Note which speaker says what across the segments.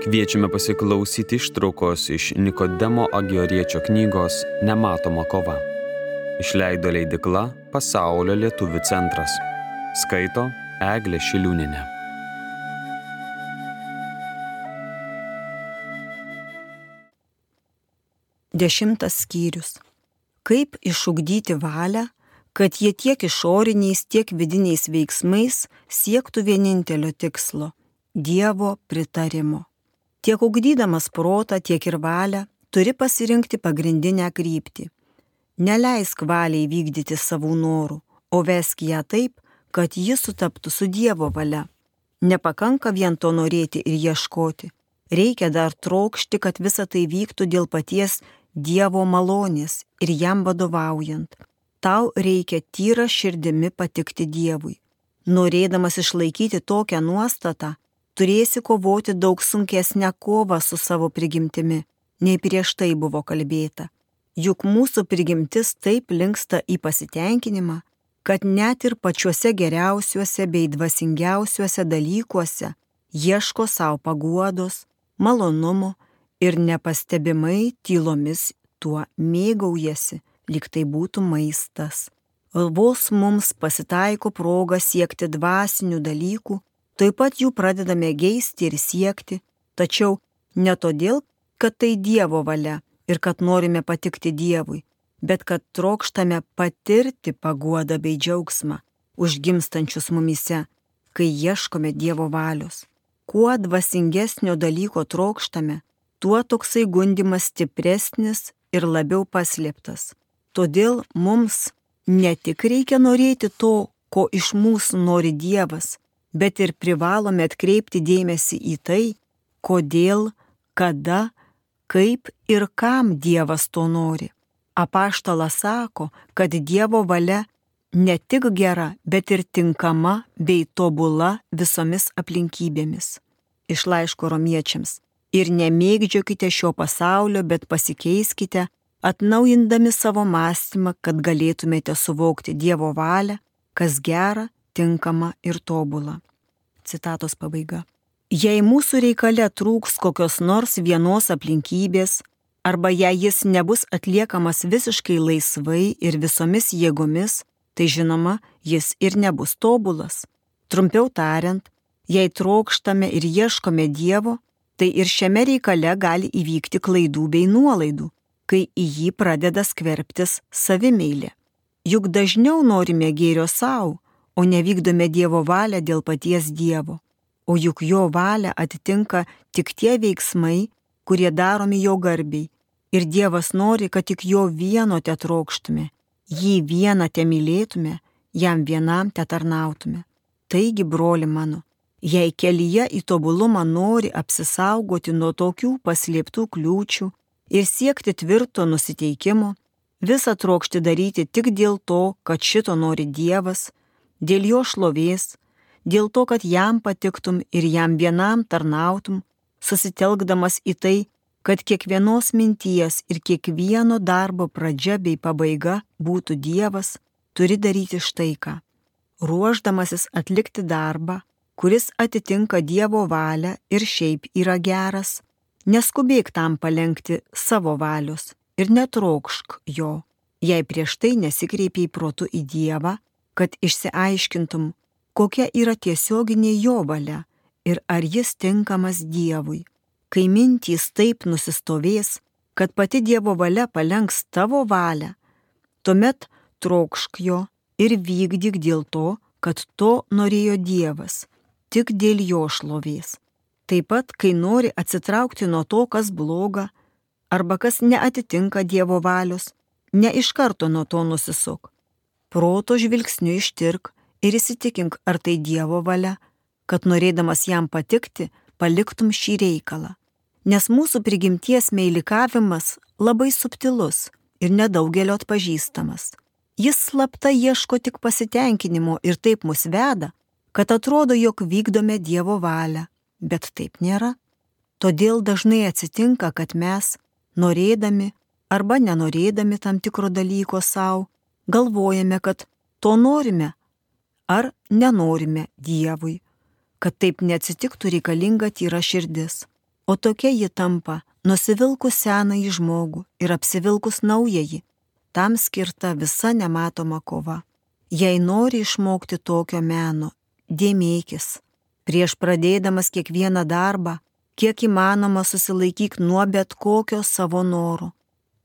Speaker 1: Kviečiame pasiklausyti ištraukos iš Nikodemo Agioriečio knygos Nematoma kova. Išleido leidikla Pasaulio lietuvių centras. Skaito Eglė Šiliūninė.
Speaker 2: Dešimtas skyrius. Kaip išugdyti valią, kad jie tiek išoriniais, tiek vidiniais veiksmais siektų vienintelio tikslo - Dievo pritarimo tiek ugdydamas protą, tiek ir valią, turi pasirinkti pagrindinę kryptį. Neleisk valiai vykdyti savų norų, o vesk ją taip, kad ji sutaptų su Dievo valia. Nepakanka vien to norėti ir ieškoti. Reikia dar trokšti, kad visa tai vyktų dėl paties Dievo malonės ir jam vadovaujant. Tau reikia tyra širdimi patikti Dievui. Norėdamas išlaikyti tokią nuostatą, turėsi kovoti daug sunkesnę kovą su savo prigimtimi, nei prieš tai buvo kalbėta. Juk mūsų prigimtis taip linksta į pasitenkinimą, kad net ir pačiuose geriausiuose bei dvasingiausiuose dalykuose ieško savo paguodos, malonumo ir nepastebimai tylomis tuo mėgaujasi, lyg tai būtų maistas. Vos mums pasitaiko proga siekti dvasinių dalykų, Taip pat jų pradedame geisti ir siekti, tačiau ne todėl, kad tai Dievo valia ir kad norime patikti Dievui, bet kad trokštame patirti paguodą bei džiaugsmą, užgimstančius mumise, kai ieškome Dievo valios. Kuo dvasingesnio dalyko trokštame, tuo toksai gundimas stipresnis ir labiau paslėptas. Todėl mums ne tik reikia norėti to, ko iš mūsų nori Dievas, bet ir privalome atkreipti dėmesį į tai, kodėl, kada, kaip ir kam Dievas to nori. Apaštalas sako, kad Dievo valia ne tik gera, bet ir tinkama bei tobula visomis aplinkybėmis. Iš laiško romiečiams. Ir nemėgdžiokite šio pasaulio, bet pasikeiskite, atnaujindami savo mąstymą, kad galėtumėte suvokti Dievo valią, kas gera, tinkama ir tobula. Citatos pabaiga. Jei mūsų reikale trūks kokios nors vienos aplinkybės, arba jei jis nebus atliekamas visiškai laisvai ir visomis jėgomis, tai žinoma, jis ir nebus tobulas. Trumpiau tariant, jei trokštame ir ieškome Dievo, tai ir šiame reikale gali įvykti klaidų bei nuolaidų, kai į jį pradeda skverbtis savimeilė. Juk dažniau norime gėrio savo, o nevykdome Dievo valią dėl paties Dievo. O juk jo valią atitinka tik tie veiksmai, kurie daromi jo garbiai. Ir Dievas nori, kad tik jo vieno te trokštume, jį vieną te mylėtume, jam vienam te tarnautume. Taigi, broli mano, jei kelyje į tobulumą nori apsisaugoti nuo tokių paslėptų kliūčių ir siekti tvirto nusiteikimo, visą trokšti daryti tik dėl to, kad šito nori Dievas, dėl jo šlovės, dėl to, kad jam patiktum ir jam vienam tarnautum, susitelkdamas į tai, kad kiekvienos minties ir kiekvieno darbo pradžia bei pabaiga būtų Dievas, turi daryti štai ką. Ruoždamasis atlikti darbą, kuris atitinka Dievo valią ir šiaip yra geras, neskubėk tam palengti savo valios ir netrokšk jo, jei prieš tai nesikreipiai protu į Dievą kad išsiaiškintum, kokia yra tiesioginė jo valia ir ar jis tinkamas Dievui. Kai mintys taip nusistovės, kad pati Dievo valia palenks tavo valią, tuomet trokšk jo ir vykdyk dėl to, kad to norėjo Dievas, tik dėl jo šlovės. Taip pat, kai nori atsitraukti nuo to, kas bloga, arba kas neatitinka Dievo valios, ne iš karto nuo to nusisuk, proto žvilgsniu ištirk ir įsitikink, ar tai Dievo valia, kad norėdamas jam patikti, paliktum šį reikalą. Nes mūsų prigimties meilikavimas labai subtilus ir nedaugelio atpažįstamas. Jis slapta ieško tik pasitenkinimo ir taip mus veda, kad atrodo, jog vykdome Dievo valią, bet taip nėra. Todėl dažnai atsitinka, kad mes, norėdami arba nenorėdami tam tikro dalyko savo, galvojame, kad to norime ar nenorime Dievui. Kad taip neatsitiktų reikalinga tyra širdis. o tokia ji tampa nusivilkus senąjį žmogų ir apsivilkus naująjį. Tam skirta visa nematoma kova. Jei nori išmokti tokio meno, dėmėkis. Prieš pradėdamas kiekvieną darbą, kiek įmanoma susilaikyk nuo bet kokio savo noro.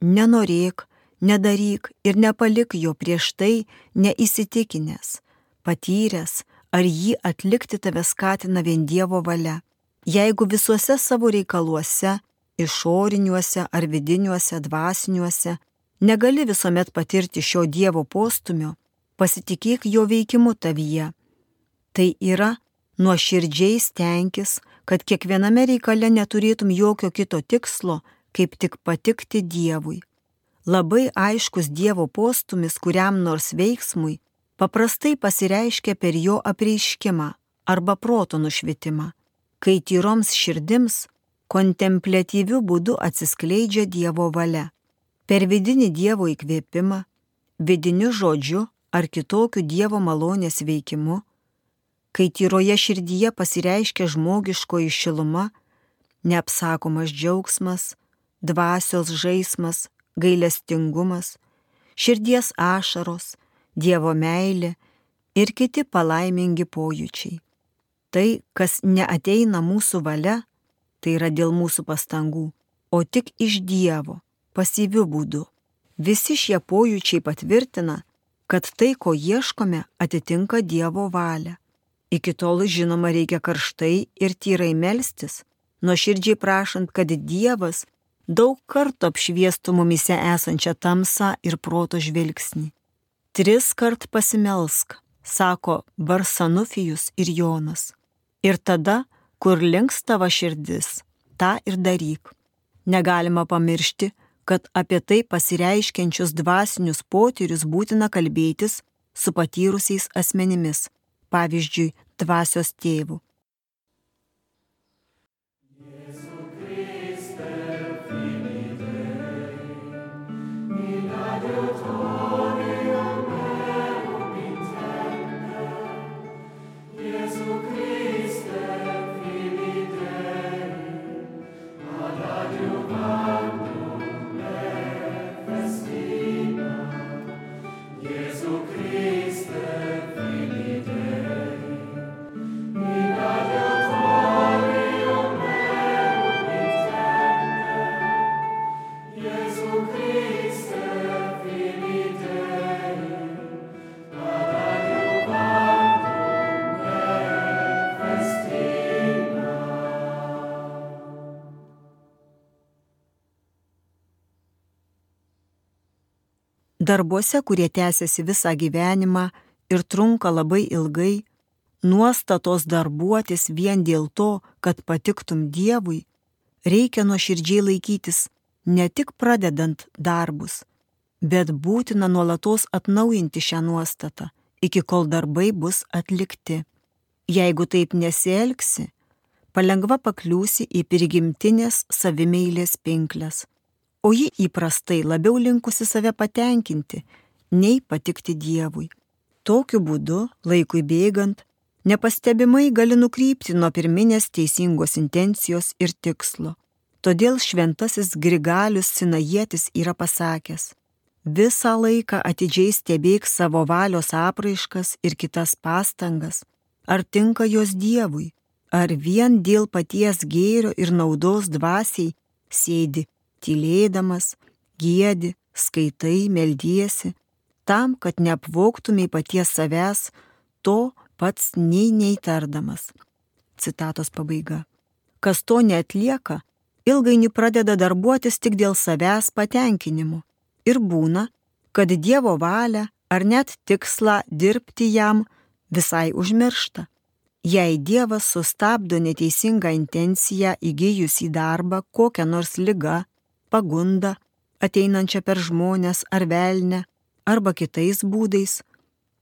Speaker 2: Nenorėk, nedaryk ir nepalik jo prieš tai neįsitikinęs, patyręs, ar jį atlikti tave skatina vien Dievo valia. Jeigu visuose savo reikaluose, išoriniuose ar vidiniuose, dvasiniuose, negali visuomet patirti šio Dievo postumio, pasitikėk jo veikimu tavyje. Tai yra, nuoširdžiai stenkis, kad kiekviename reikale neturėtum jokio kito tikslo, kaip tik patikti Dievui. Labai aiškus Dievo postumis kuriam nors veiksmui paprastai pasireiškia per jo apreiškimą arba proto nušvitimą, kai tyroms širdims kontemplatyviu būdu atsiskleidžia Dievo valia. Per vidinį Dievo įkvėpimą, vidiniu žodžiu ar kitokiu Dievo malonės veikimu, kai tyroje širdyje pasireiškia žmogiškoji šiluma, neapsakomas džiaugsmas, dvasios žaismas, gailestingumas, širdies ašaros, Dievo meilė ir kiti palaimingi pojūčiai. Tai, kas neateina mūsų valia, tai yra dėl mūsų pastangų, o tik iš Dievo, pasyviu būdu. Visi šie pojūčiai patvirtina, kad tai, ko ieškome, atitinka Dievo valią. Iki tol, žinoma, reikia karštai ir tyrai melstis, nuoširdžiai prašant, kad Dievas daug kartų apšviestų mumise esančią tamsą ir proto žvilgsnį. Tris kart pasimelsk, sako Barsanufijus ir Jonas. Ir tada, kur links tavo širdis, tą ir daryk. Negalima pamiršti, kad apie tai pasireiškiančius dvasinius potyrius būtina kalbėtis su patyrusiais asmenimis, pavyzdžiui, dvasios tėvų. Darbuose, kurie tęsiasi visą gyvenimą ir trunka labai ilgai, nuostatos darbuotis vien dėl to, kad patiktum Dievui, reikia nuoširdžiai laikytis ne tik pradedant darbus, bet būtina nuolatos atnaujinti šią nuostatą, iki kol darbai bus atlikti. Jeigu taip nesielgsi, palengva pakliūsi į prigimtinės savimeilės pinklės o ji įprastai labiau linkusi save patenkinti, nei patikti Dievui. Tokiu būdu, laikui bėgant, nepastebimai gali nukrypti nuo pirminės teisingos intencijos ir tikslo. Todėl šventasis Grigalius Sinajietis yra pasakęs, visą laiką atidžiai stebėk savo valios apraiškas ir kitas pastangas, ar tinka jos Dievui, ar vien dėl paties gėrio ir naudos dvasiai sėdi tylėdamas, gėdi, skaitai, meldiesi, tam, kad neapvoktumai paties savęs, to pats nei neįtardamas. Citatos pabaiga. Kas to neatlieka, ilgainiui pradeda darbuotis tik dėl savęs patenkinimo. Ir būna, kad Dievo valią ar net tikslą dirbti jam visai užmiršta. Jei Dievas sustabdo neteisingą intenciją įgyjus į darbą kokią nors lygą, pagundą, ateinančią per žmonės ar velnę, arba kitais būdais,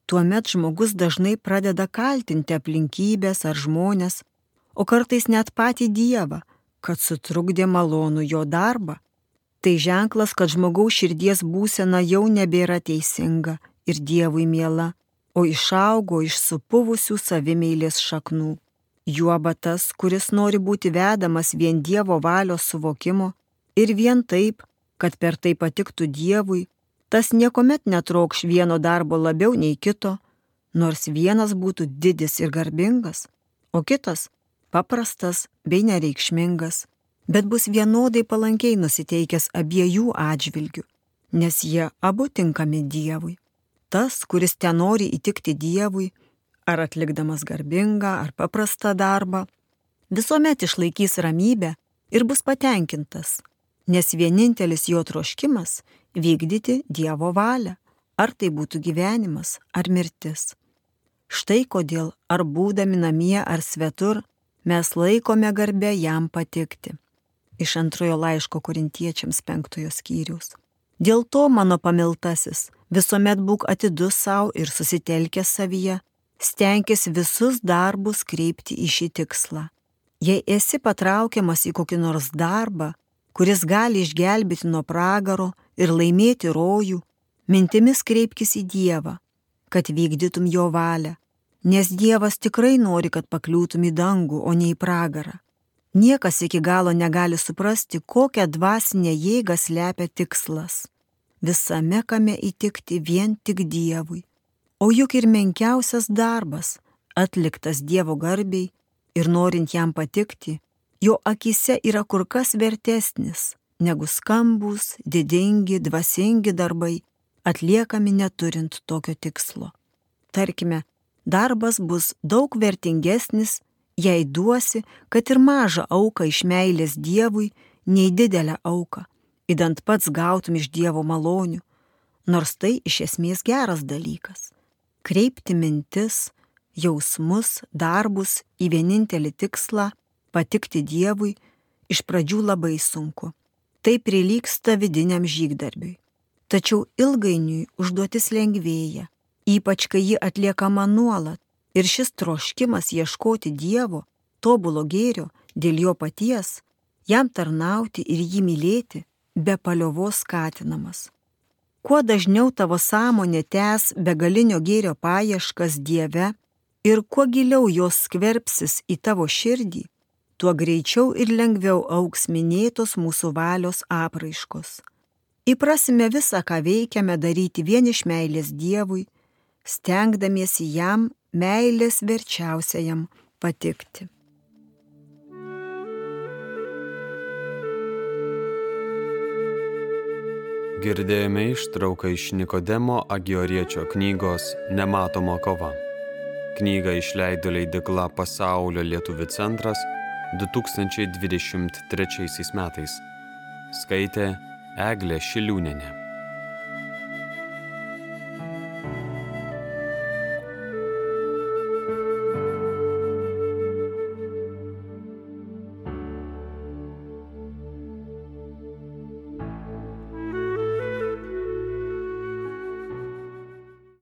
Speaker 2: tuomet žmogus dažnai pradeda kaltinti aplinkybės ar žmonės, o kartais net patį Dievą, kad sutrukdė malonų jo darbą. Tai ženklas, kad žmogaus širdies būsena jau nebėra teisinga ir Dievui miela, o išaugo iš supuvusių savimeilės šaknų. Juoba tas, kuris nori būti vedamas vien Dievo valios suvokimo ir vien taip, kad per tai patiktų Dievui, tas niekuomet netrokš vieno darbo labiau nei kito, nors vienas būtų didis ir garbingas, o kitas paprastas bei nereikšmingas, bet bus vienodai palankiai nusiteikęs abiejų atžvilgių, nes jie abu tinkami Dievui. Tas, kuris ten nori įtikti Dievui, ar atlikdamas garbingą ar paprastą darbą, visuomet išlaikys ramybę ir bus patenkintas, nes vienintelis jo troškimas - vykdyti Dievo valią, ar tai būtų gyvenimas ar mirtis. Štai kodėl ar būdami namie ar svetur mes laikome garbę jam patikti. Iš antrojo laiško korintiečiams penktojo skyrius. Dėl to, mano pamiltasis, visuomet būk atidus savo ir susitelkęs savyje, stenkis visus darbus kreipti į šį tikslą. Jei esi patraukiamas į kokį nors darbą, kuris gali išgelbėti nuo pragaro ir laimėti rojų, mintimis kreipkis į Dievą, kad vykdytum jo valią, nes Dievas tikrai nori, kad pakliūtum į dangų, o ne į pragarą. Niekas iki galo negali suprasti, kokią dvasinę jėgą slepia tikslas. Visame kame įtikti vien tik Dievui O juk ir menkiausias darbas, atliktas Dievo garbiai ir norint jam patikti, jo akise yra kur kas vertesnis negu skambus, didingi, dvasingi darbai, atliekami neturint tokio tikslo. Tarkime, darbas bus daug vertingesnis, jei duosi, kad ir mažą auką iš meilės Dievui, nei didelę auką, įdant pats gautum iš Dievo malonių, nors tai iš esmės geras dalykas kreipti mintis, jausmus, darbus į vienintelį tikslą - patikti Dievui - iš pradžių labai sunku. Tai prilyksta vidiniam žygdarbiui. Tačiau ilgainiui užduotis lengvėja, ypač kai ji atliekama nuolat ir šis troškimas ieškoti Dievo, tobulo gėrio dėl jo paties, jam tarnauti ir jį mylėti, be paliovos skatinamas. Kuo dažniau tavo sąmonė tęs begalinio gėrio paieškas Dieve ir kuo giliau jos skverbsis į tavo širdį, tuo greičiau ir lengviau auks minėtos mūsų valios apraiškos. Įprasime visą, ką veikiame, daryti vien iš meilės Dievui, stengdamiesi jam meilės verčiausiajam patikti.
Speaker 1: Girdėjome ištrauką iš Nikodemo Agioriečio knygos Nematoma kova. Knygą išleido leidikla Pasaulio lietuvių centras 2023 metais. Skaitė Eglė Šiliūnenė.